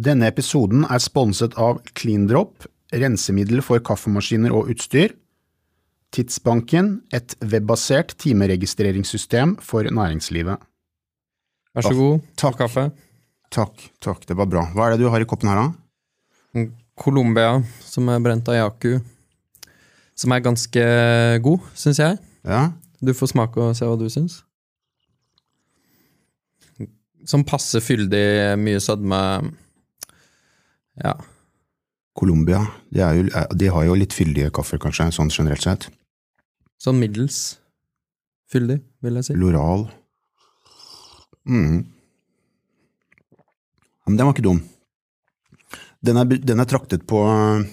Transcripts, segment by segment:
Denne episoden er sponset av CleanDrop, rensemiddel for kaffemaskiner og utstyr, Tidsbanken, et webbasert timeregistreringssystem for næringslivet. Vær så god. takk. Kaffe. Takk, takk, det var bra. Hva er det du har i koppen her, da? Colombia, som er brent av Yaku. Som er ganske god, syns jeg. Ja, Du får smake og se hva du syns. Som passe fyldig, mye sødme. Ja. Colombia. De, jo, de har jo litt fyldige kaffer, kanskje, sånn generelt sett. Sånn middels fyldig, vil jeg si. Loral. Mm. Men den var ikke dum. Den er, den er traktet på øh,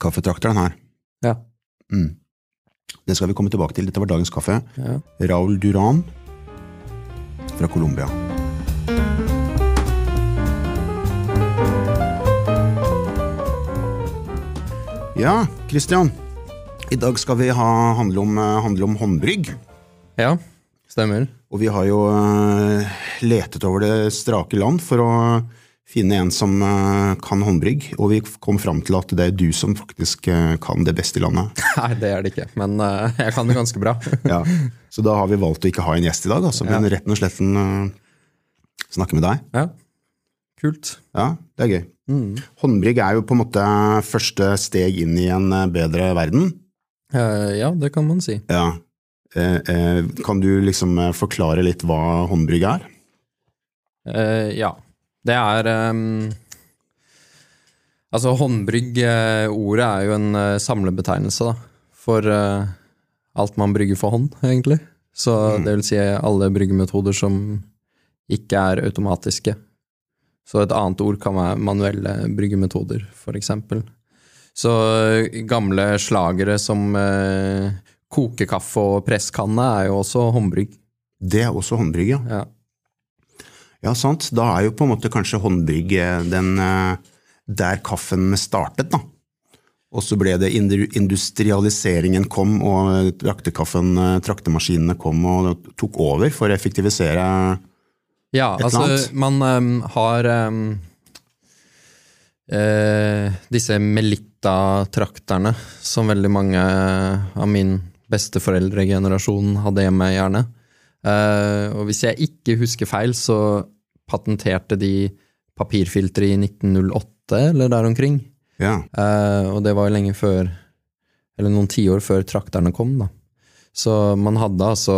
kaffetrakteren her. Ja. Mm. Det skal vi komme tilbake til. Dette var dagens kaffe. ja. Raul Duran fra Colombia. Ja, Christian. I dag skal vi ha, handle, om, eh, handle om håndbrygg. Ja, stemmer. Og vi har jo eh, letet over det strake land for å finne en som eh, kan håndbrygg, og vi kom fram til at det er du som faktisk kan det beste i landet. Nei, det er det ikke, men jeg kan det ganske bra. Ja. Så da har vi valgt å ikke ha en gjest i dag, altså, men rett og slett en, eh, snakke med deg. Ja, kult. Ja, det er gøy. Håndbrygg er jo på en måte første steg inn i en eh, bedre verden. Uh, ja, det kan man si. Ja. Uh, uh, kan du liksom forklare litt hva håndbrygg er? Ja. Det er um, Altså, håndbrygg, ordet er jo en samlebetegnelse, da. For alt man brygger for hånd, egentlig. Så det vil si alle bryggemetoder som ikke er automatiske. Så et annet ord kan være manuelle bryggemetoder, eksempel. Så eh, gamle slagere som eh, kokekaffe og presskanne er jo også håndbrygg. Det er også håndbrygg, ja. Ja. Ja, sant. Da er jo på en måte kanskje håndbrygg eh, den eh, der kaffen startet, da. Og så ble det industrialiseringen kom, og traktekaffen, traktemaskinene kom og tok over for å effektivisere Ja, Et altså man um, har um, uh, disse Melitta-trakterne som veldig mange av min besteforeldregenerasjon hadde hjemme, gjerne. Uh, og hvis jeg ikke husker feil, så patenterte de papirfiltre i 1908 eller der omkring. Ja, Uh, og det var jo lenge før, eller noen tiår før trakterne kom, da. Så man hadde altså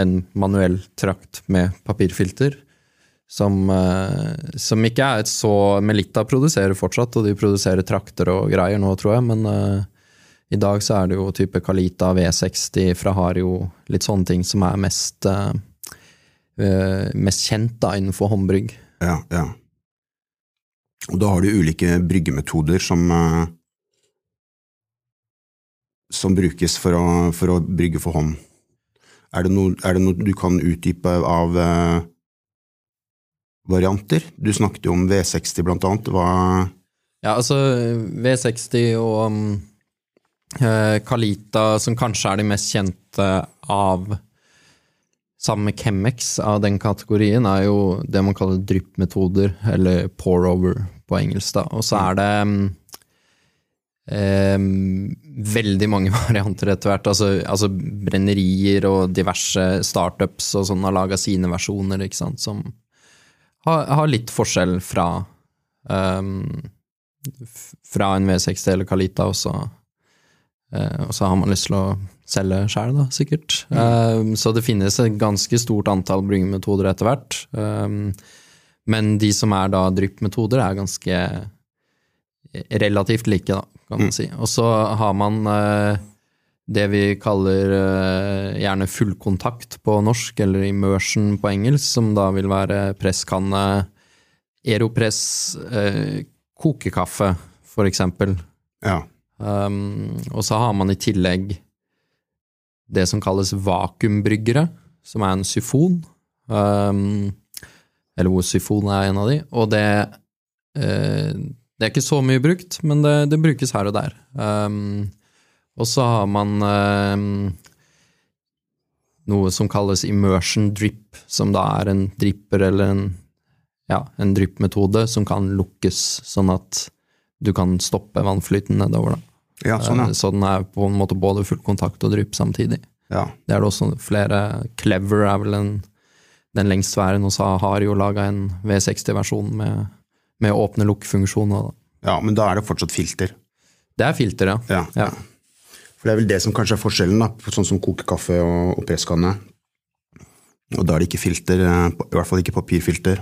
en manuell trakt med papirfilter, som, eh, som ikke er et så Melitta produserer fortsatt, og de produserer trakter og greier nå, tror jeg, men uh, i dag så er det jo type Kalita V60 fra Hario, litt sånne ting som er mest, uh, mest kjent da innenfor håndbrygg. ja, ja. Og da har du ulike bryggemetoder som uh, som brukes for å, for å brygge for hånd. Er det, noe, er det noe du kan utdype av varianter? Du snakket jo om V60 blant annet. Hva Ja, altså V60 og um, eh, Kalita, som kanskje er de mest kjente av Sammen med Chemex av den kategorien, er jo det man kaller dryppmetoder, eller pour-over på engelsk. da. Og så er det um, veldig mange varianter etter hvert. Altså, altså brennerier og diverse startups og sånn har laga sine versjoner, ikke sant, som har, har litt forskjell fra um, Fra en V60 eller Kalita, og så, eh, og så har man lyst til å selge sjæl, da, sikkert. Um, så det finnes et ganske stort antall bryggemetoder etter hvert. Um, men de som er da dryppmetoder, er ganske relativt like, da, kan man si. Og så har man eh, det vi kaller uh, gjerne fullkontakt på norsk, eller immersion på engelsk, som da vil være presskanne, aeropress, uh, kokekaffe, for eksempel. Ja. Um, og så har man i tillegg det som kalles vakuumbryggere, som er en syfon. Um, eller hvor syfon er en av de. Og det, uh, det er ikke så mye brukt, men det, det brukes her og der. Um, og så har man eh, noe som kalles immersion drip, som da er en dripper eller en ja, en dryppmetode som kan lukkes, sånn at du kan stoppe vannflyten nedover. Da. Ja, sånn, ja. Eh, Så den er på en måte både full kontakt og drypp samtidig. ja. Det er det også flere Clever er vel en, den lengstværende, og så har jo laga en V60-versjon med, med åpne-lukk-funksjoner. Ja, men da er det fortsatt filter. Det er filter, ja. Ja. Ja. For det er vel det som kanskje er forskjellen, da, sånn som kokekaffe og, og presskanne. Og da er det ikke filter, eh, i hvert fall ikke papirfilter.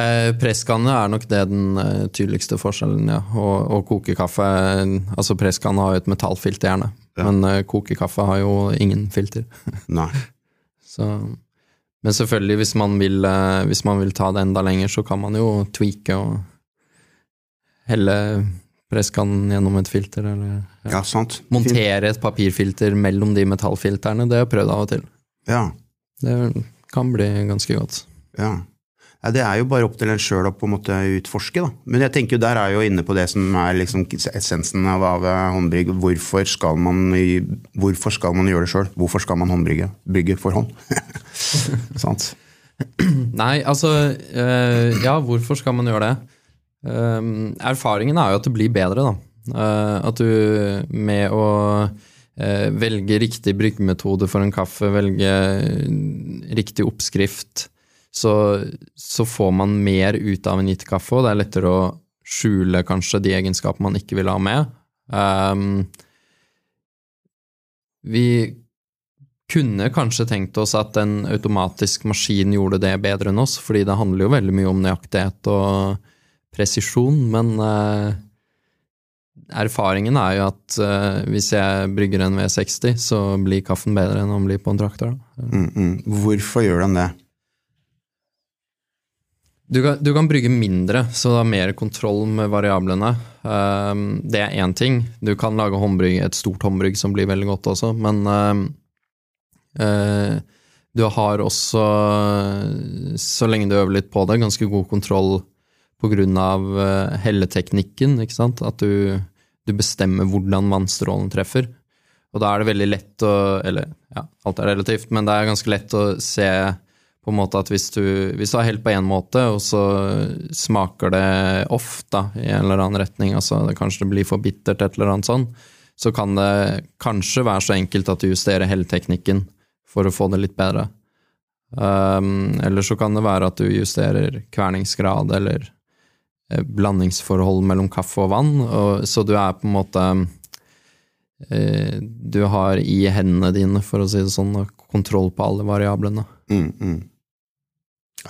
Eh, presskanne er nok det den eh, tydeligste forskjellen, ja. Og, og kokekaffe eh, Altså, presskanne har jo et metallfilter, gjerne. Men eh, kokekaffe har jo ingen filter. Nei. Så, men selvfølgelig, hvis man, vil, eh, hvis man vil ta det enda lenger, så kan man jo tweake og helle presskannen gjennom et filter, eller Ja, sant. montere et papirfilter mellom de metallfilterne. Det har jeg prøvd av og til. Ja. Det kan bli ganske godt. ja. Ja, det er jo bare opp til en sjøl å på en måte utforske, da. Men jeg tenker der er jo inne på det som er liksom essensen av, av håndbrygg. Hvorfor skal, man, hvorfor skal man gjøre det sjøl? Hvorfor skal man håndbrygge brygge for hånd? Sant? Nei, altså øh, Ja, hvorfor skal man gjøre det? Eh, erfaringen er jo at det blir bedre, da. Uh, at du med å uh, velge riktig bryggemetode for en kaffe, velge riktig oppskrift, så, så får man mer ut av en gitt kaffe, og det er lettere å skjule kanskje de egenskapene man ikke vil ha med. Um, vi kunne kanskje tenkt oss at en automatisk maskin gjorde det bedre enn oss, fordi det handler jo veldig mye om nøyaktighet og presisjon, men eh, erfaringen er jo at uh, hvis jeg brygger en V60, så blir kaffen bedre enn om den blir på en traktor. Mm, mm. Hvorfor gjør den det? Du kan, du kan brygge mindre, så du har mer kontroll med variablene. Um, det er én ting. Du kan lage håndbrygg, et stort håndbrygg som blir veldig godt også, men eh, du har også, så lenge du øver litt på det, ganske god kontroll av eh, helleteknikken, ikke sant? At du, du bestemmer hvordan vannstrålen treffer. Og da er det veldig lett å Eller, ja, alt er relativt, men det er ganske lett å se på en måte at hvis du, hvis du har helt på én måte, og så smaker det off i en eller annen retning, altså det, kanskje det blir for bittert, et eller annet sånn, så kan det kanskje være så enkelt at du justerer helleteknikken for å få det litt bedre. Um, eller så kan det være at du justerer kverningsgrad eller blandingsforhold mellom kaffe og vann, og, så du er på en måte eh, Du har i hendene dine, for å si det sånn, kontroll på alle variablene. Mm, mm.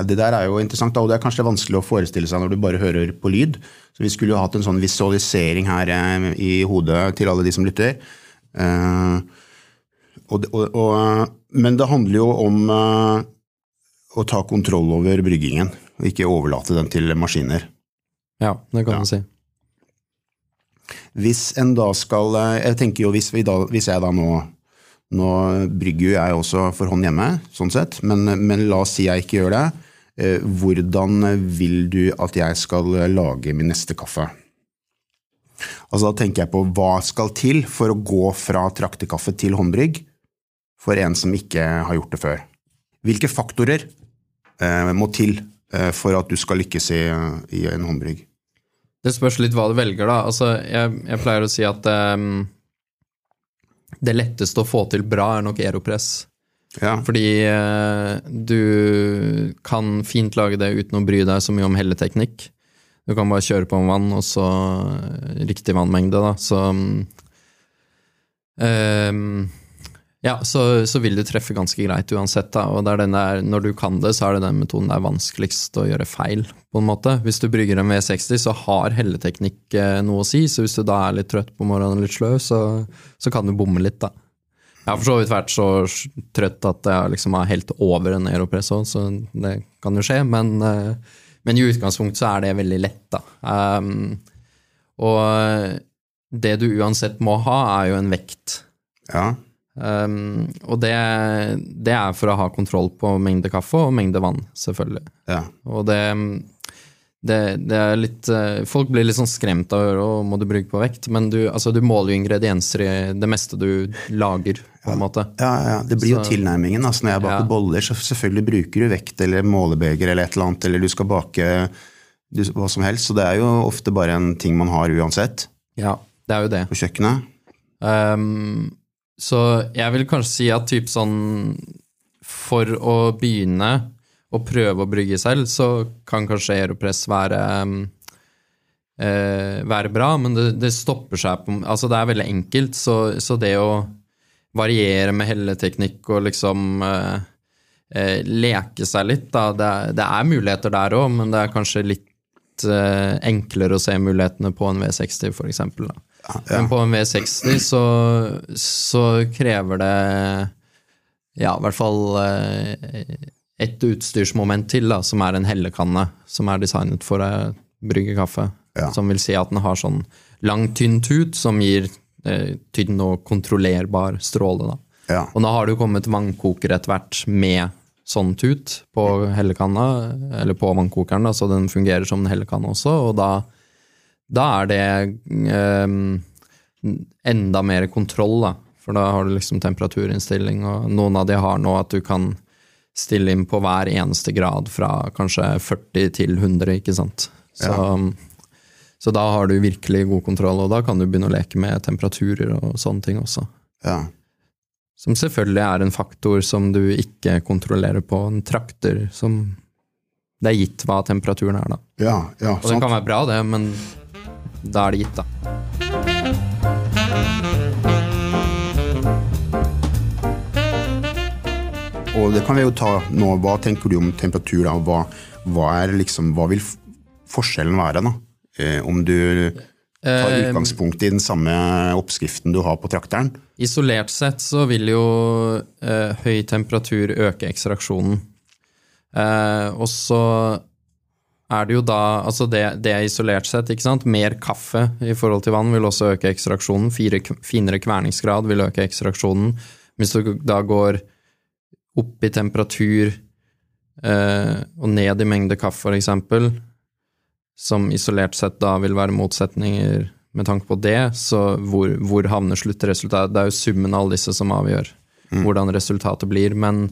Det der er jo interessant, og det er kanskje vanskelig å forestille seg når du bare hører på lyd. Så vi skulle jo hatt en sånn visualisering her eh, i hodet til alle de som lytter. Eh, og, og, og, men det handler jo om eh, å ta kontroll over bryggingen, og ikke overlate den til maskiner. Ja, det kan Ja. du si. Hvis en da skal eh, Jeg tenker jo hvis, vi da, hvis jeg da nå Nå brygger jo jeg også for hånd hjemme, sånn sett, men, men la oss si jeg ikke gjør det. Eh, Hvordan vil du at jeg skal lage min neste kaffe? Altså Da tenker jeg på hva skal til for å gå fra traktekaffe til håndbrygg for en som ikke har gjort det før. Hvilke faktorer eh, må til eh, for at du skal lykkes i, i en håndbrygg? Det spørs litt hva du velger, da. Altså, jeg, jeg pleier å si at um, det letteste å få til bra er nok Aeropress. Ja, Fordi uh, du kan fint lage det uten å bry deg så mye om helleteknikk. Du kan bare kjøre på med vann, og så eh, riktig vannmengde, da. Så ehm, Ja, så, så vil du treffe ganske greit uansett, da. Og er der, når du kan det, så er det den metoden det er vanskeligst å gjøre feil, på en måte. Hvis du brygger en V60, så har helleteknikk eh, noe å si, så hvis du da er litt trøtt på morgenen og litt sløv, så, så kan du bomme litt, da. Jeg har for så vidt vært så trøtt at jeg liksom har helt over en aeropress òg, så det kan jo skje, men, eh, men i utgangspunktet så er det veldig lett, da. Um, og det du uansett må ha, er jo en vekt. ja, Um, og det, det er for å ha kontroll på mengde kaffe og mengde vann, selvfølgelig. ja. Og det, det, det er litt eh, Folk blir litt sånn skremt av å høre må du bruke på vekt, men du, altså, du måler jo ingredienser i det meste du lager, på en måte. Ja, ja, det blir jo Så- tilnærmingen. Altså, når jeg baker Ja. boller, så selvfølgelig bruker du vekt eller målebeger eller et eller annet, eller du skal bake du, hva som helst. Så det er jo ofte bare en ting man har uansett Ja, det er jo det. på kjøkkenet. Ehm, så jeg vil kanskje si at typ sånn For å begynne å prøve å brygge selv, så kan kanskje Aeropress være ehm, eh, være bra, men det, det stopper seg på Altså, det er veldig enkelt, så, så det å variere med helleteknikk og liksom eh, eh, leke seg litt, da det, det er muligheter der òg, men det er kanskje litt eh, enklere å se mulighetene på en V60, for eksempel. Da. Men på en V60 så, så krever det ja, i hvert fall eh, et utstyrsmoment til, da, som er en hellekanne, som er designet for å brygge kaffe. Ja. Som vil si at den har sånn lang, tynn tut som gir eh, tynn og kontrollerbar stråle. Da. Ja. Og nå har det jo kommet vannkoker etter hvert med sånn tut på hellekanna, eller på vannkokeren, da, så den fungerer som en hellekanne også, og da, da er det eh, enda mer kontroll, da. For da har du liksom temperaturinnstilling, og noen av de har nå at du kan stille inn på hver eneste grad fra kanskje 40 til 100, ikke sant. Så, så da har du virkelig god kontroll, og da kan du begynne å leke med temperaturer og sånne ting også. Ja. Som selvfølgelig er en faktor som du ikke kontrollerer på en trakter, som det er gitt hva temperaturen er, da. Ja, ja, Og det sant. kan være bra, det, men da er det gitt, da. Og det kan vi jo ta nå. Hva tenker du om temperatur? da? Hva, hva, liksom, hva vil forskjellen være, da? Eh, om du tar Eh, utgangspunkt i den samme oppskriften du har på trakteren? Isolert sett så vil jo eh, høy temperatur øke ekstraksjonen. Eh, og så er det jo da Altså det, det er isolert sett, ikke sant. Mer kaffe i forhold til vann vil også øke ekstraksjonen. Fire, finere kverningsgrad vil øke ekstraksjonen. Hvis du da går opp i temperatur eh, og ned i mengde kaffe, eksempel, som isolert sett da vil være motsetninger med tanke på det, så hvor, hvor havner sluttresultatet? Det er jo summen av alle disse som avgjør hvordan resultatet blir. Men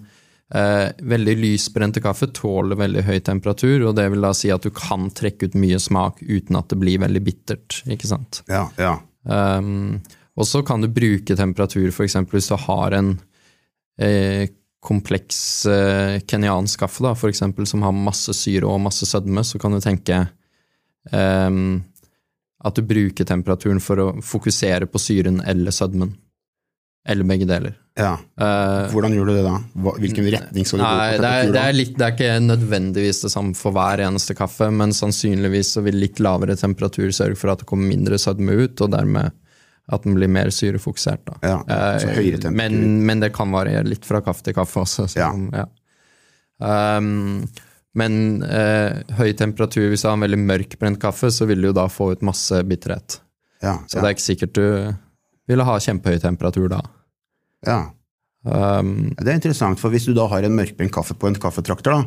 eh, veldig lysbrente kaffe tåler veldig høy temperatur, og det vil da si at du kan trekke ut mye smak uten at det blir veldig bittert. ikke sant? Ja, ja. Um, og så kan du bruke temperatur, f.eks. hvis du har en eh, kompleks eh, kenyansk kaffe, da, for eksempel, som har masse syre og masse sødme, så kan du tenke ehm, at du bruker temperaturen for å fokusere på syren eller sødmen. Eller begge deler. ja. Eh, Hvordan gjør du det da? Hvilken retning skal du gå Nei, på det er, det, er litt, det er ikke nødvendigvis det samme for hver eneste kaffe, men sannsynligvis så vil litt lavere temperatur sørge for at det kommer mindre sødme ut, og dermed at den blir mer syrefokusert. Ja, så Eh. Men, men det kan variere litt fra kaffe til kaffe også. så- Ja. Um, men uh, høy temperatur, hvis du har en veldig mørkbrent kaffe, så vil du jo da få ut masse bitterhet. ja, Så det er ikke sikkert du ville ha kjempehøy temperatur da. Ja. Um, Det er interessant, for hvis du da har en mørkbrent kaffe på en kaffetrakter, da,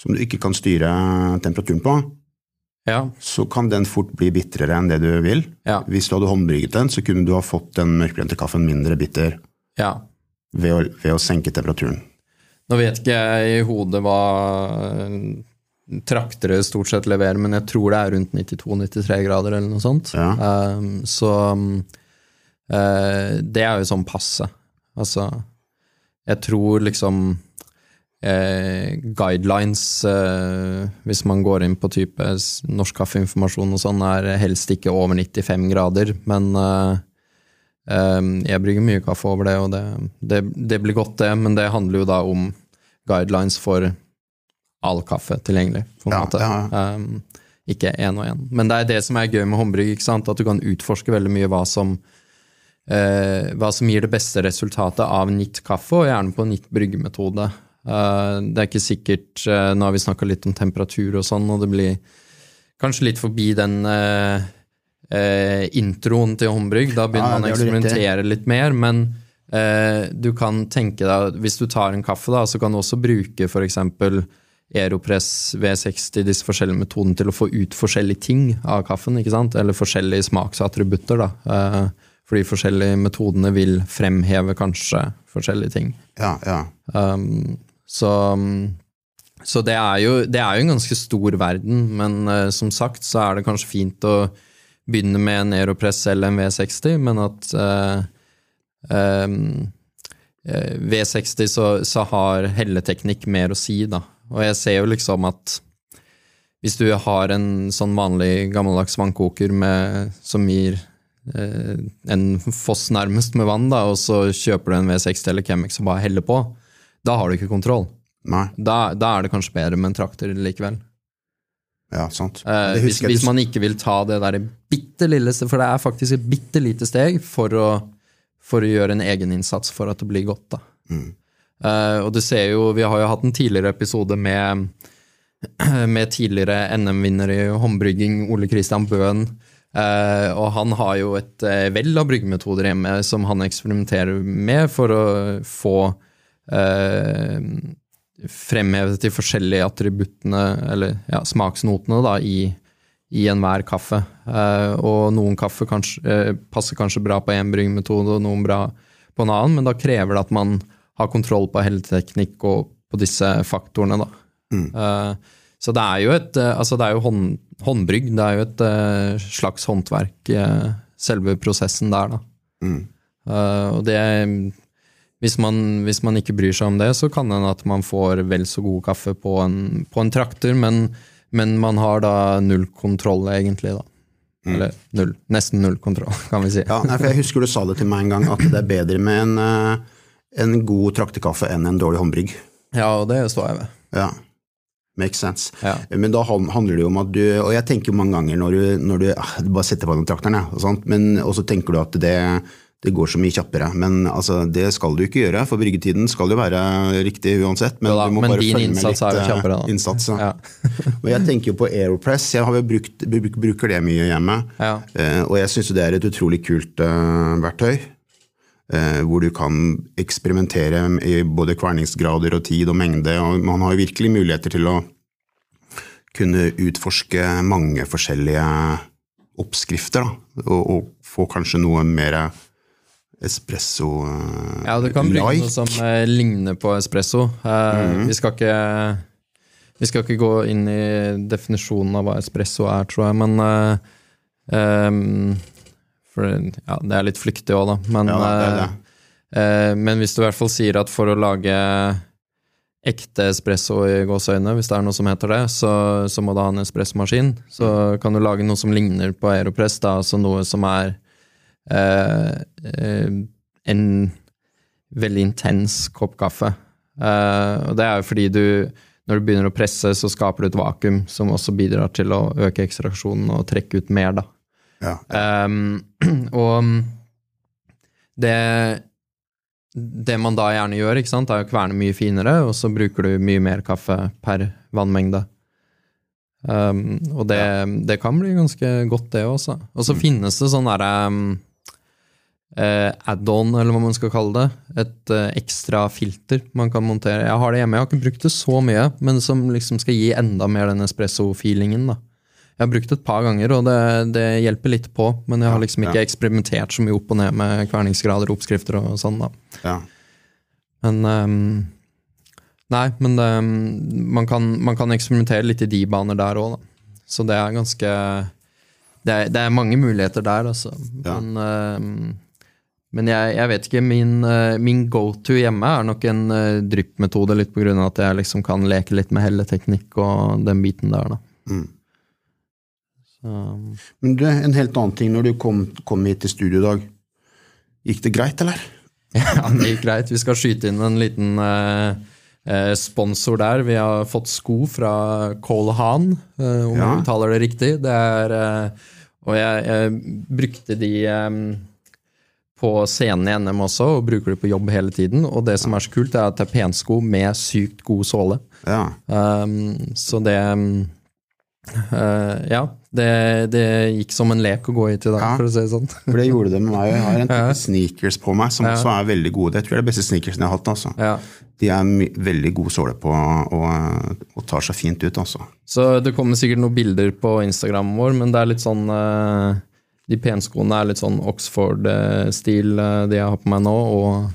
som du ikke kan styre temperaturen på, ja, så kan den fort bli bitrere enn det du vil. ja, Hvis du hadde håndbrygget den, så kunne du ha fått den mørkbrente kaffen mindre bitter ja. ved å, ved å senke temperaturen. Nå vet ikke jeg i hodet hva eh, traktere stort sett leverer, men jeg tror det er rundt 92-93 grader eller noe sånt. Um, så um, det er jo sånn passe. Altså, jeg tror liksom eh, guidelines, eh, hvis man går inn på type norsk kaffeinformasjon og sånn, er helst ikke over 95 grader, men eh, eh, jeg brygger mye kaffe over det, og det, det, det blir godt, det, men det handler jo da om guidelines for all kaffe tilgjengelig, på en Ja, måte. ja. Um, ikke én og én. Men det er det som er gøy med håndbrygg, at du kan utforske veldig mye hva som eh, hva som gir det beste resultatet av nytt kaffe, og gjerne på nytt bryggemetode. Eh, det er ikke sikkert eh, Nå har vi snakka litt om temperatur og sånn, og det blir kanskje litt forbi den eh, eh, introen til håndbrygg. Da begynner Ja, man å eksperimentere litt mer, men du kan tenke deg Hvis du tar en kaffe, da, så kan du også bruke f.eks. Aeropress, V60, disse forskjellige metodene til å få ut forskjellige ting av kaffen. ikke sant? Eller forskjellige smaksattributter. da. Eh, fordi forskjellige metodene vil fremheve kanskje forskjellige ting. Ja, ja. Um, så, så det, er jo, det er jo en ganske stor verden, men uh, som sagt så er det kanskje fint å begynne med en Aeropress eller en V60, men at uh, um, V60 så, så, har helleteknikk mer å si, da. Og jeg ser jo liksom at hvis du har en sånn vanlig gammeldags vannkoker med, som gir eh, en foss nærmest med vann, da, og så kjøper du en V60 eller Chemex og bare heller på, da har du ikke kontroll. Da, da, er det kanskje bedre med en traktor likevel. Ja, sant. Eh, hvis, hvis, man ikke vil ta det der bitte lille For det er faktisk et bitte lite steg for å, for å gjøre en egeninnsats for at det blir godt. da. Mm. Uh, og du ser jo, Vi har jo hatt en tidligere episode med, med tidligere NM-vinner i håndbrygging, Ole Christian Bøhn. Uh, og han har jo et uh, vell av bryggemetoder hjemme som han eksperimenterer med for å få fremhevet de forskjellige attributtene, eller ja, smaksnotene, da, i, i enhver kaffe. og noen kaffe kanskje, passer kanskje bra på én bryggemetode, og noen bra på en annen, men da krever det at man har kontroll på helseteknikk og på disse faktorene. Da. Mm. Uh, så det er jo et uh, altså det er jo hånd, håndbrygg, det er jo et uh, slags håndverk, selve prosessen der. Da. Mm. og det hvis man, hvis man, ikke bryr seg om det, så kan det hende at man får vel så god kaffe på en, på en trakter, men, men, man har da null kontroll, egentlig. da. Mm. Eller null, nesten null kontroll, kan vi si. Ja, nei, for Jeg husker du sa det til meg en gang, at det er bedre med en en god traktekaffe enn en dårlig håndbrygg. Ja, og det står jeg ved. Ja, makes sense. Ja. Men da handler det jo om at du Og jeg tenker mange ganger når du, når du, ah, du bare setter på den trakteren, ja, og, så tenker du at det, det går så mye kjappere. Men altså, det skal du ikke gjøre, for bryggetiden skal jo være riktig uansett. Men, da, men din innsats er jo eh, kjappere, da. Innsats, ja. og jeg tenker jo på Aeropress. Jeg har jo brukt, bruker det mye hjemme. Ja. Eh, og jeg syns det er et utrolig kult uh, verktøy. Eh, hvor du kan eksperimentere i både kverningsgrader og tid og mengde. og Man har virkelig muligheter til å kunne utforske mange forskjellige oppskrifter. Da, og, og, få kanskje noe mer espresso-like. Eh, ja, du kan bruke noe som uh, ligner på espresso. Mm. vi, skal ikke, vi skal ikke gå inn i definisjonen av hva espresso er, tror jeg, men um, for ja, det er litt flyktig òg, da. Men, ja, det det. Eh, men hvis du i hvert fall sier at for å lage ekte espresso i gåseøyne, hvis det er noe som heter det, så, så må du ha en espressomaskin. Så kan du lage noe som ligner på Aeropress, da, altså noe som er eh, eh, en veldig intens kopp kaffe. Eh, og det er jo fordi du når du begynner å presse, så skaper du et vakuum som også bidrar til å øke ekstraksjonen og trekke ut mer, da. Ja, Um, og det, det man da gjerne gjør, ikke sant, er å kverne mye finere, og så bruker du mye mer kaffe per vannmengde. Um, og det, ja. det, kan bli ganske godt, det også. Og så mm. finnes det sånn derre um, uh, add-on, eller hva man skal kalle det. Et uh, ekstra filter man kan montere. Jeg har det hjemme, jeg har ikke brukt det så mye, men som liksom skal gi enda mer den espresso-feelingen. da. Jeg har brukt det et par ganger, og det, det hjelper litt på. Men jeg har liksom ikke eksperimentert så mye opp og ned med kverningsgrader og oppskrifter og sånn. da. Ja. Men um, Nei, men det, man, kan, man, kan, eksperimentere litt i de baner der òg, da. Så det er ganske Det er, det er mange muligheter der, altså. Men, um, men jeg, jeg, vet ikke. Min, uh, min go-to hjemme er nok en uh, dryppmetode, litt av at jeg liksom kan leke litt med helleteknikk og den biten der, da. Mm. Um, Men du, en helt annen ting. Når du kom, kom hit til studio i dag, gikk det greit, eller? Ja, det gikk greit. Vi skal skyte inn en liten uh, uh, sponsor der. Vi har fått sko fra Cole Haan, uh, om ja. uttaler det riktig. Det er, og jeg, jeg, brukte de um, på scenen i NM også, og bruker de på jobb hele tiden. Og det som er så kult, er at det er pensko med sykt god såle. Ja. Um, så det Eh, ja, det, det gikk som en lek å gå hit i dag, Ja. for å si det sånn. For det gjorde det med meg. Jeg har en type Ja. sneakers på meg som Ja. også er veldig gode. Jeg tror det er de beste sneakersene jeg har hatt. altså. Ja. De er veldig gode såle på og, og tar seg fint ut. altså. Så det kommer sikkert noen bilder på Instagram vår, men det er litt sånn uh, De penskoene er litt sånn Oxford-stil, uh, de jeg har på meg nå, og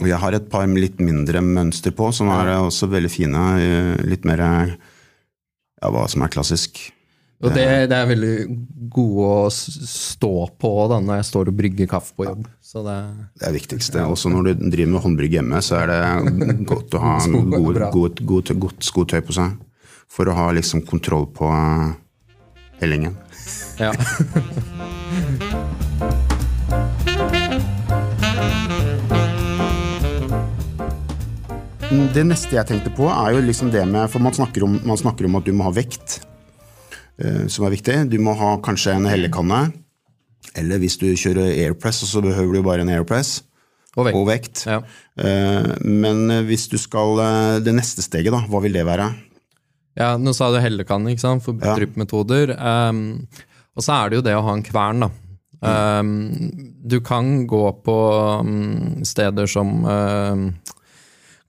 Og jeg har et par litt mindre mønster på, som er også veldig fine. Litt mer ja, hva som er klassisk. Og det, det er veldig gode å stå på da, når jeg står og brygger kaffe på jobb. Så det, Det er viktigste. Også når du driver med håndbrygg hjemme, så er det godt å ha god, god, god, godt skotøy på seg. For å ha liksom kontroll på eh, hellingen. ja. Det neste jeg tenkte på, er jo liksom det med For man snakker om, man snakker om at du må ha vekt, eh, som er viktig. Du må ha kanskje en hellekanne. Eller hvis du kjører airpress, så behøver du bare en airpress. Og vekt. Og vekt. Ja. Eh, Men hvis du skal eh, Det neste steget, da, hva vil det være? Ja, nå sa du hellekanne, ikke sant, for Ja. dryppmetoder. Um, og så er det jo det å ha en kvern, da. Um, du kan gå på um, steder som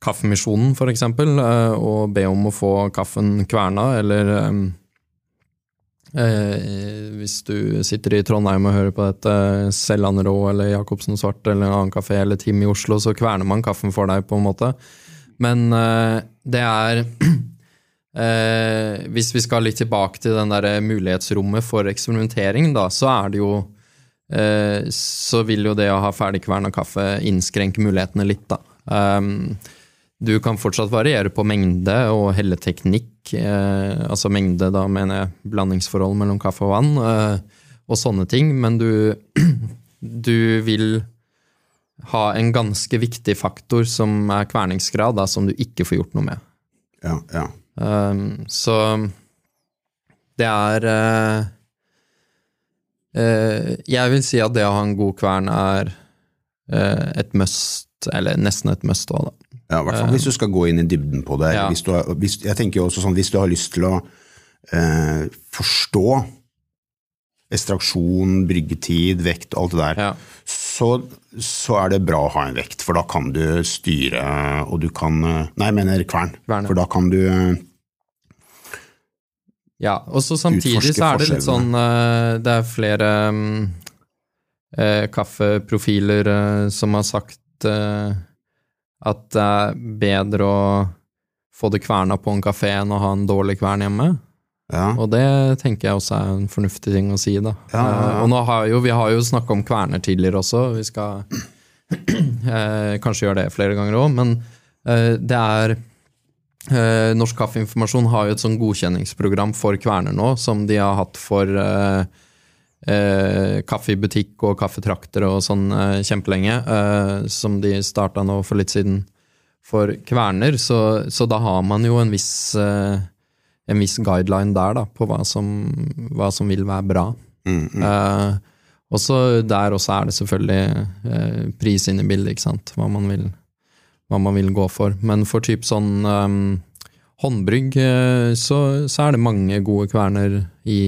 Kaffemisjonen, eksempel, uh, og be om å få kaffen kverna, eller um, eh, hvis du sitter i Trondheim og hører på dette, Selland Rå eller Jacobsen Svart eller en annen kafé eller Tim i Oslo, så kverner man kaffen for deg, på en måte. Men eh, det er Eh, hvis vi skal litt tilbake til den der mulighetsrommet for eksperimentering, da, så er det jo eh, Så vil jo det å ha ferdigkverna kaffe innskrenke mulighetene litt, da. Um, du kan fortsatt variere på mengde og helleteknikk. Eh, altså mengde, da mener jeg blandingsforhold mellom kaffe og vann, eh, og sånne ting, men du, du vil ha en ganske viktig faktor som er kverningsgrad, da, som du ikke får gjort noe med. Ja, ja. Eh, så det er eh, eh, Jeg vil si at det å ha en god kvern er eh, et must, eller nesten et must òg, da. Ja, i hvert fall hvis du skal gå inn i dybden på det. Ja. Hvis du hvis, jeg tenker jo også sånn, hvis du har lyst til å eh, forstå ekstraksjon, bryggetid, vekt og alt det der, Ja. så, så er det bra å ha en vekt, for da kan du styre, og du kan eh, Nei, jeg mener kvern. Kvern. For da kan du eh, Ja, og så samtidig så er det litt sånn eh, Det er flere eh, kaffeprofiler som har sagt eh, at det er bedre å få det kverna på en kafé enn å ha en dårlig kvern hjemme. Ja. Og det tenker jeg også er en fornuftig ting å si, da. Ja, ja. Eh, Og nå har jo, vi har jo snakka om kverner tidligere også, vi skal eh, kanskje gjøre det flere ganger òg, men eh, det er eh, Norsk Kaffeinformasjon har jo et sånn godkjenningsprogram for kverner nå, som de har hatt for eh, eh, kaffe i butikk og kaffetrakter og sånn eh, kjempelenge, eh, som de starta nå for litt siden for kverner, så, så da har man jo en viss eh, en viss guideline der da, på hva som, hva som vil være bra. Mm, mm. Eh, og så der også er det selvfølgelig eh, pris inn i bildet, ikke sant. Hva man vil, hva man vil gå for. Men for typ sånn um, håndbrygg, så, så er det mange gode kverner i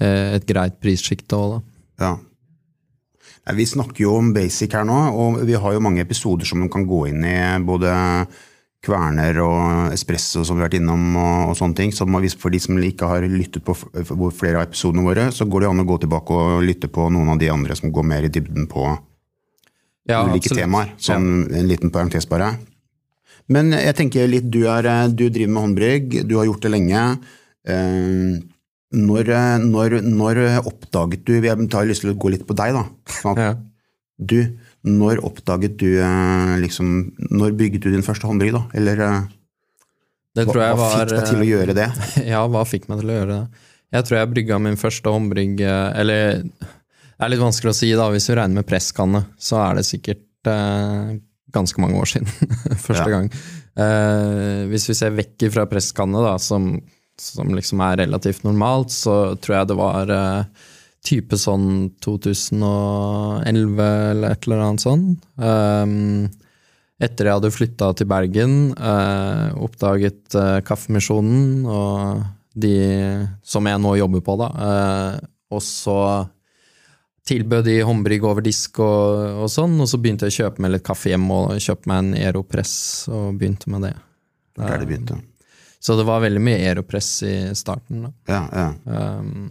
et greit prissjikt òg, da. Ja. Nei, Vi snakker jo om basic her nå, og vi har jo mange episoder som man kan gå inn i. Både kverner og espresso som vi har vært innom, og, og sånne ting. Så for de som ikke har lyttet på flere av episodene våre, så går det an å gå tilbake og lytte på noen av de andre som går mer i dybden på Ja, ulike absolutt. temaer. Sånn en liten parentes bare. Men jeg tenker litt, du, er, du driver med håndbrygg, du har gjort det lenge. Eh, Når, når, når oppdaget du Jeg har lyst til å gå litt på deg, da. Sånn Ja. Du, når oppdaget du eh, liksom Når bygget du din første håndbrygg, da? Eller eh, hva, hva var fikk deg til å gjøre det? Ja, hva fikk meg til å gjøre det? Jeg tror jeg brygga min første håndbrygg eh, Eller det er litt vanskelig å si, da. Hvis vi regner med presskanne, så er det sikkert eh, ganske mange år siden. første Ja. gang. Eh, hvis vi ser vekk fra presskanne, da, som, som liksom er relativt normalt, så tror jeg det var eh, type sånn 2011 eller et eller annet sånn. Um, etter jeg hadde flytta til Bergen, eh, oppdaget eh, Kaffemisjonen og de, som jeg nå jobber på, da. Eh, og så tilbød de håndbrygg over disk og, og, sånn, og så begynte jeg å kjøpe meg litt kaffe hjemme og kjøpe meg en Aeropress og begynte med det. Der det begynte. Så det var veldig mye Aeropress i starten. da. Ja, ja. Um,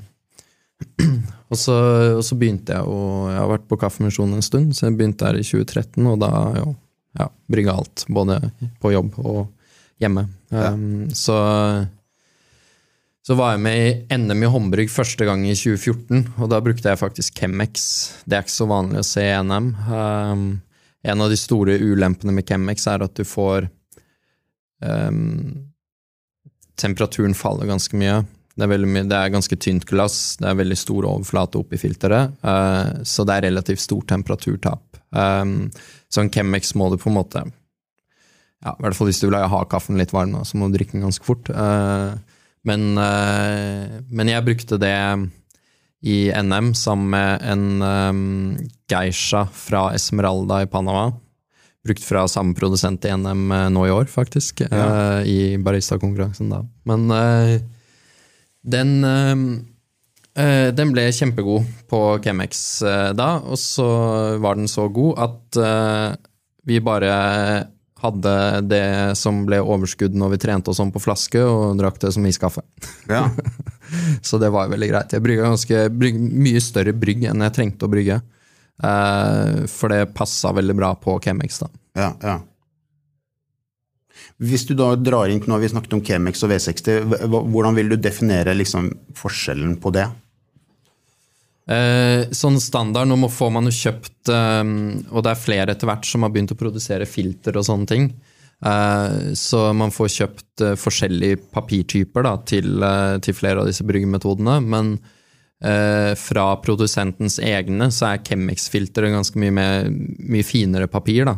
og, så, og, så, begynte jeg å Jeg har vært på Kaffemisjonen en stund, så jeg begynte her i 2013, og da jo, ja, brygga alt. Både på jobb og hjemme. Um, så så var jeg med i NM i håndbrygg første gang i 2014, og da brukte jeg faktisk Chemex. Det er ikke så vanlig å se i NM. Um, en av de store ulempene med Chemex er at du får um, Temperaturen faller ganske mye. Det er, mye, det er, ganske tynt glass, det er veldig stor overflate oppi filteret, uh, så det er relativt stort temperaturtap. Um, så en Chemex må du på en måte ja, I hvert fall hvis du vil ha kaffen litt varm, så må du drikke den ganske fort. Uh, men, men, jeg brukte det i NM sammen med en um, geisha fra Esmeralda i Panama. Brukt fra samme produsent i NM nå i år, faktisk. Ja. Uh, I baristakonkurransen da. Men uh, den den ble kjempegod på Chemex da, og så var den så god at vi bare hadde det som ble overskudd når vi trente oss om på flaske, og drakk det som iskaffe. Ja. så det var veldig greit. Jeg brygga mye større brygg enn jeg trengte å brygge. Uh, for det passa veldig bra på Chemex. da. Ja, ja. Hvis du da drar inn, nå har vi snakket om Chemex og V60, hvordan vil du definere liksom forskjellen på det? Eh, sånn standard, nå får man jo kjøpt eh, Og det er flere etter hvert som har begynt å produsere filter og sånne ting. Eh, så man får kjøpt eh, forskjellige papirtyper da, til, eh, til, flere av disse bryggemetodene. Men eh, fra produsentens egne så er Chemex-filteret ganske mye, mer, mye, finere papir. da.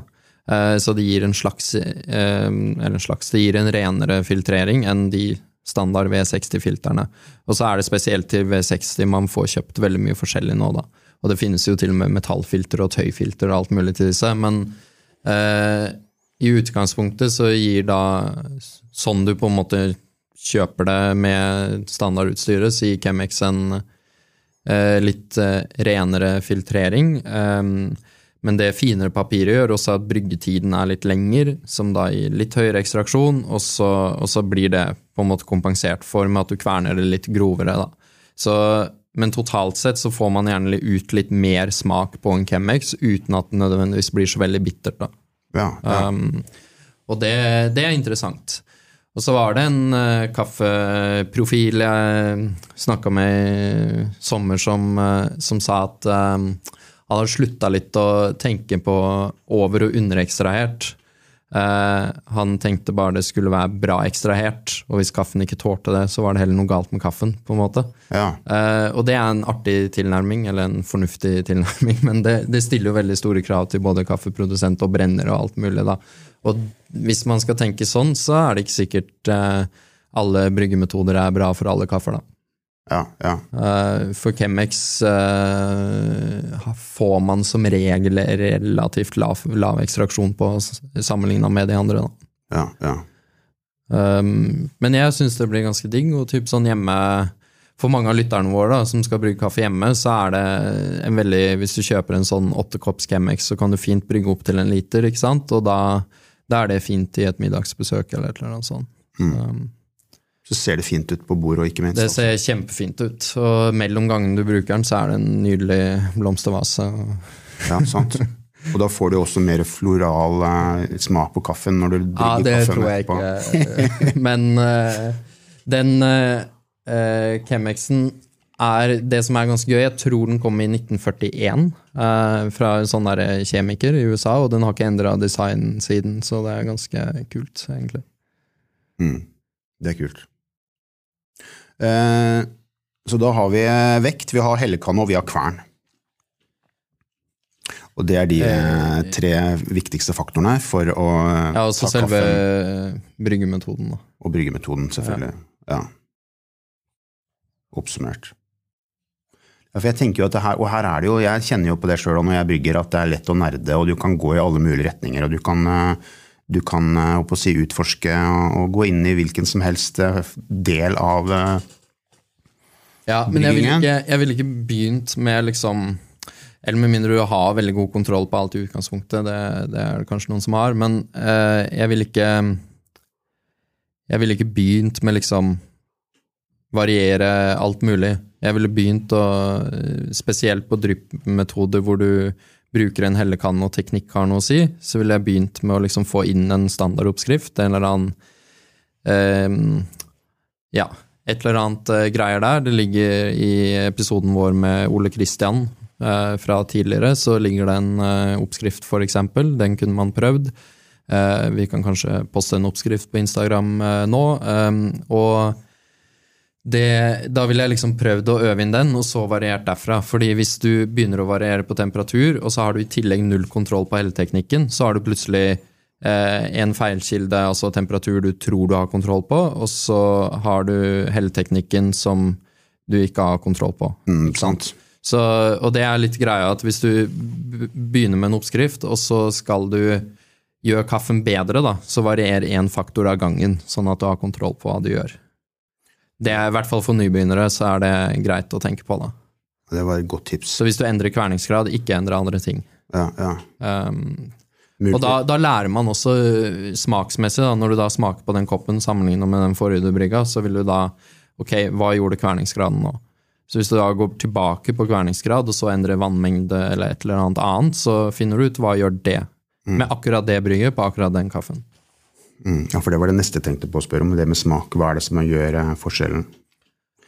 Så det gir en slags, eller en slags Det gir en renere filtrering enn de standard V60-filterne. Og så er det spesielt til V60 man får kjøpt veldig mye forskjellig nå, da. Og det finnes jo til og med metallfilter og tøyfilter og alt mulig til disse, men eh, i utgangspunktet så gir da Sånn du på en måte kjøper det med standardutstyret, så gir Chemex en eh, litt eh, renere filtrering. Eh, men det finere papiret gjør også at bryggetiden er litt lengre, som da gir litt høyere ekstraksjon, og så, og så, blir det på en måte kompensert for med at du kverner det litt grovere. da. Så, men totalt sett så får man gjerne ut litt mer smak på en Chemex uten at det nødvendigvis blir så veldig bittert. da. Ja, ja. Um, og det, det, er interessant. Og så var det en uh, kaffeprofil jeg snakka med i sommer, som, uh, som sa at um, han hadde slutta litt å tenke på over- og underekstrahert. Uh, han tenkte bare det skulle være bra ekstrahert, og hvis kaffen ikke tålte det, så var det heller noe galt med kaffen. på en måte. Ja. Uh, og det er en artig tilnærming, eller en fornuftig tilnærming, men det, det, stiller jo veldig store krav til både kaffeprodusent og brenner og alt mulig. da. Og hvis man skal tenke sånn, så er det ikke sikkert uh, alle bryggemetoder er bra for alle kaffer. da. Ja, ja. Uh, for Chemex uh, får man som regel relativt lav, lav ekstraksjon på sammenligna med de andre. Ja, ja. Um, men jeg syns det blir ganske digg. og typ sånn hjemme For mange av lytterne våre da, som skal brygge kaffe hjemme, så er det en veldig Hvis du kjøper en sånn åttekopps Chemex, så kan du fint brygge opp til en liter, ikke sant? Og da, da er det fint i et middagsbesøk eller et eller annet sånt. Mm. Um, så ser det fint ut på bordet. og ikke minst. Det ser kjempefint ut. Og mellom gangene du bruker den, så er det en nydelig blomstervase. Ja, sant. Og da får du også mer floral uh, smak på kaffen når du drikker kaffen. Ja, det tror jeg ikke. Men uh, den uh, Chemexen er det som er ganske gøy. Jeg tror den kom i 1941 fra en sånn der kjemiker i USA, og den har ikke endra design siden, så det er ganske kult, egentlig. Mm. Det er kult. Eh, så da har vi eh, vekt, vi har hellekanne og vi har kvern. Og det er de eh, tre viktigste faktorene for å ja, også ta selve kaffen. bryggemetoden. Da. Og bryggemetoden, selvfølgelig. Ja. ja. Oppsummert. Ja, for jeg tenker jo at det her, Og her er det jo, jeg kjenner jo på det sjøl når jeg brygger, at det er lett å nerde, og du kan gå i alle mulige retninger. og du kan du kan eh, å si, utforske og gå inn i hvilken som helst eh, del av eh, Ja, men jeg ville ikke, jeg ville ikke begynt med liksom Eller med mindre du har veldig god kontroll på alt i utgangspunktet, det, det er det kanskje noen som har, men eh, jeg ville ikke Jeg ville ikke begynt med liksom variere alt mulig. Jeg ville begynt å Spesielt på drypp-metoder hvor du bruker en hellekanne og teknikk har noe å si, så ville jeg begynt med å liksom få inn en standardoppskrift, en eller annen eh, Ja, et eller annet eh, greier der. Det ligger i episoden vår med Ole Kristian eh, fra tidligere, så ligger det en eh, oppskrift, for eksempel. Den kunne man prøvd. Eh, vi kan kanskje poste en oppskrift på Instagram eh, nå. eh, og det, da ville jeg liksom prøvd å øve inn den, og så variert derfra. Fordi hvis du begynner å variere på temperatur, og så har du i tillegg null kontroll på helleteknikken, så har du plutselig eh, en feilkilde, altså temperatur du tror du har kontroll på, og så har du helleteknikken som du ikke har kontroll på. mm, sant? Så, og det er litt greia at hvis du begynner med en oppskrift, og så skal du gjøre kaffen bedre, da, så varier én faktor av gangen, sånn at du har kontroll på hva du gjør. Det er i hvert fall for nybegynnere, så er det greit å tenke på, da. Det var et godt tips. Så hvis du endrer kverningsgrad, ikke endre andre ting. Ja, ja. Um, og da, da lærer man også øh, smaksmessig, da, når du da smaker på den koppen sammenlignet med den forrige du brygga, så vil du da Ok, hva gjorde kverningsgraden nå? Så hvis du da går tilbake på kverningsgrad, og så endrer vannmengde eller et eller annet annet, så finner du ut hva gjør det med akkurat det brygget på akkurat den kaffen. Mm, ja, for det var det neste jeg tenkte på å spørre om, det med smak. Hva er det som gjør eh, forskjellen?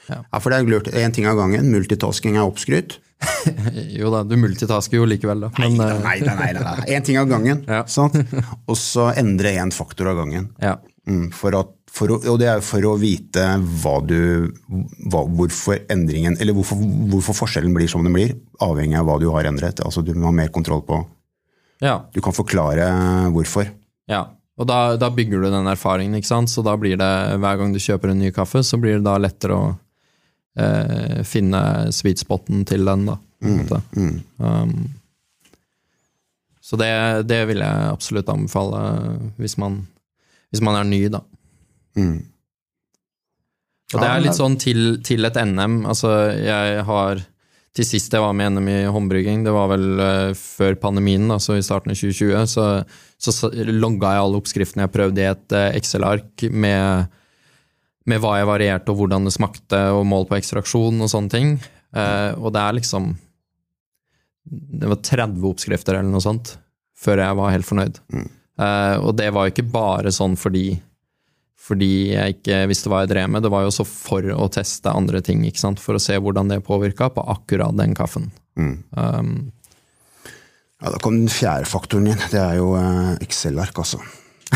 Ja. for det er lurt. Én ting av gangen. Multitasking er oppskrytt. Jo da, du multitasker jo likevel, da. Men, Nei, nei, nei, nei. Én ting av gangen. Ja. Sant? Og så endre én faktor av gangen. ja. Mm, for at, for å, og det er for å vite hva du, hva, hvorfor endringen, eller hvorfor, hvorfor forskjellen blir som den blir, avhengig av hva du har endret. Altså Du må ha mer kontroll på ja. Du kan forklare hvorfor. Ja, og da, da bygger du den erfaringen, ikke sant? Så da blir det, hver gang du kjøper en ny kaffe, så blir det da lettere å eh, finne sweet spoten til den, da. mm. måte. Um, så det, det vil jeg absolutt anbefale hvis man, hvis man er ny, da. Mm. Og det er litt sånn til, til et NM. Altså, jeg har Til sist jeg var med i NM i håndbrygging, det var vel eh, før pandemien, altså i starten av 2020, så, så, logga jeg alle oppskriftene jeg prøvde i et eh, Excel-ark med, med hva jeg varierte og hvordan det smakte, og mål på ekstraksjon og sånne ting. Eh, og det er liksom Det var 30 oppskrifter eller noe sånt før jeg var helt fornøyd. Eh, og det var jo ikke bare sånn fordi fordi jeg ikke visste hva jeg drev med. Det var jo også for å teste andre ting, for å se hvordan det påvirka på akkurat den kaffen. Mm. Um, Ja, Da kom den fjerde faktoren inn. Det er jo eh, Excel-ark, altså.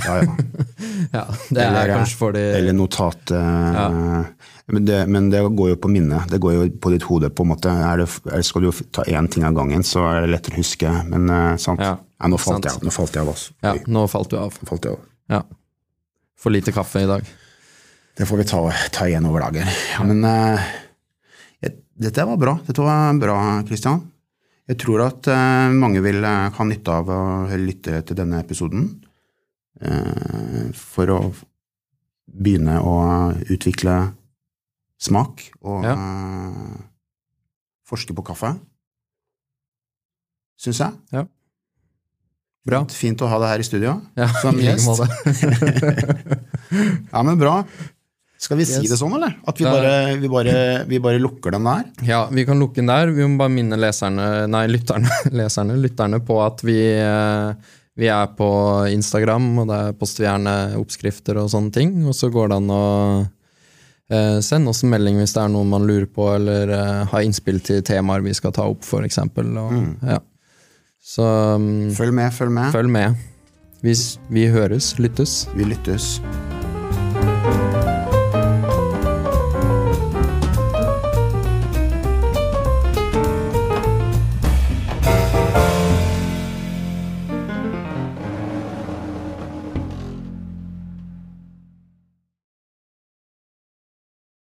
Ja, ja. ja, det Eller, er kanskje for de Eller notat. Ja. men, det, men det går jo på minnet. Det går jo på ditt hode, på en måte. Er det, skal du ta én ting av gangen, så er det lettere å huske. Men eh, sant. Ja, nå falt sant. jeg. Nå falt jeg av, altså. Ja, nå falt du av. Nå falt jeg av. Ja. For lite kaffe i dag. Det får vi ta, ta igjen over dagen. Ja, men uh, jeg, dette var bra. Dette var bra, Kristian. Jeg tror at uh, mange vil uh, ha nytte av å lytte til denne episoden. for å begynne å utvikle smak og Ja. forske på kaffe. Syns jeg. Bra. Fint å ha deg her i studio Ja, som gjest. Ja, men bra. Skal vi si det sånn, eller? At vi bare, vi bare, vi bare lukker den der? Ja, vi kan lukke den der. Vi må bare minne leserne, nei, lytterne, leserne, lytterne på at vi, eh, vi er på Instagram, og der poster vi gjerne oppskrifter og sånne ting. Og så går det an å eh, sende oss en melding hvis det er noe man lurer på, eller eh, har innspill til temaer vi skal ta opp, eksempel. Og, ja. Så um, Følg med, følg med. følg med. Vi, vi høres, lyttes. Vi lyttes.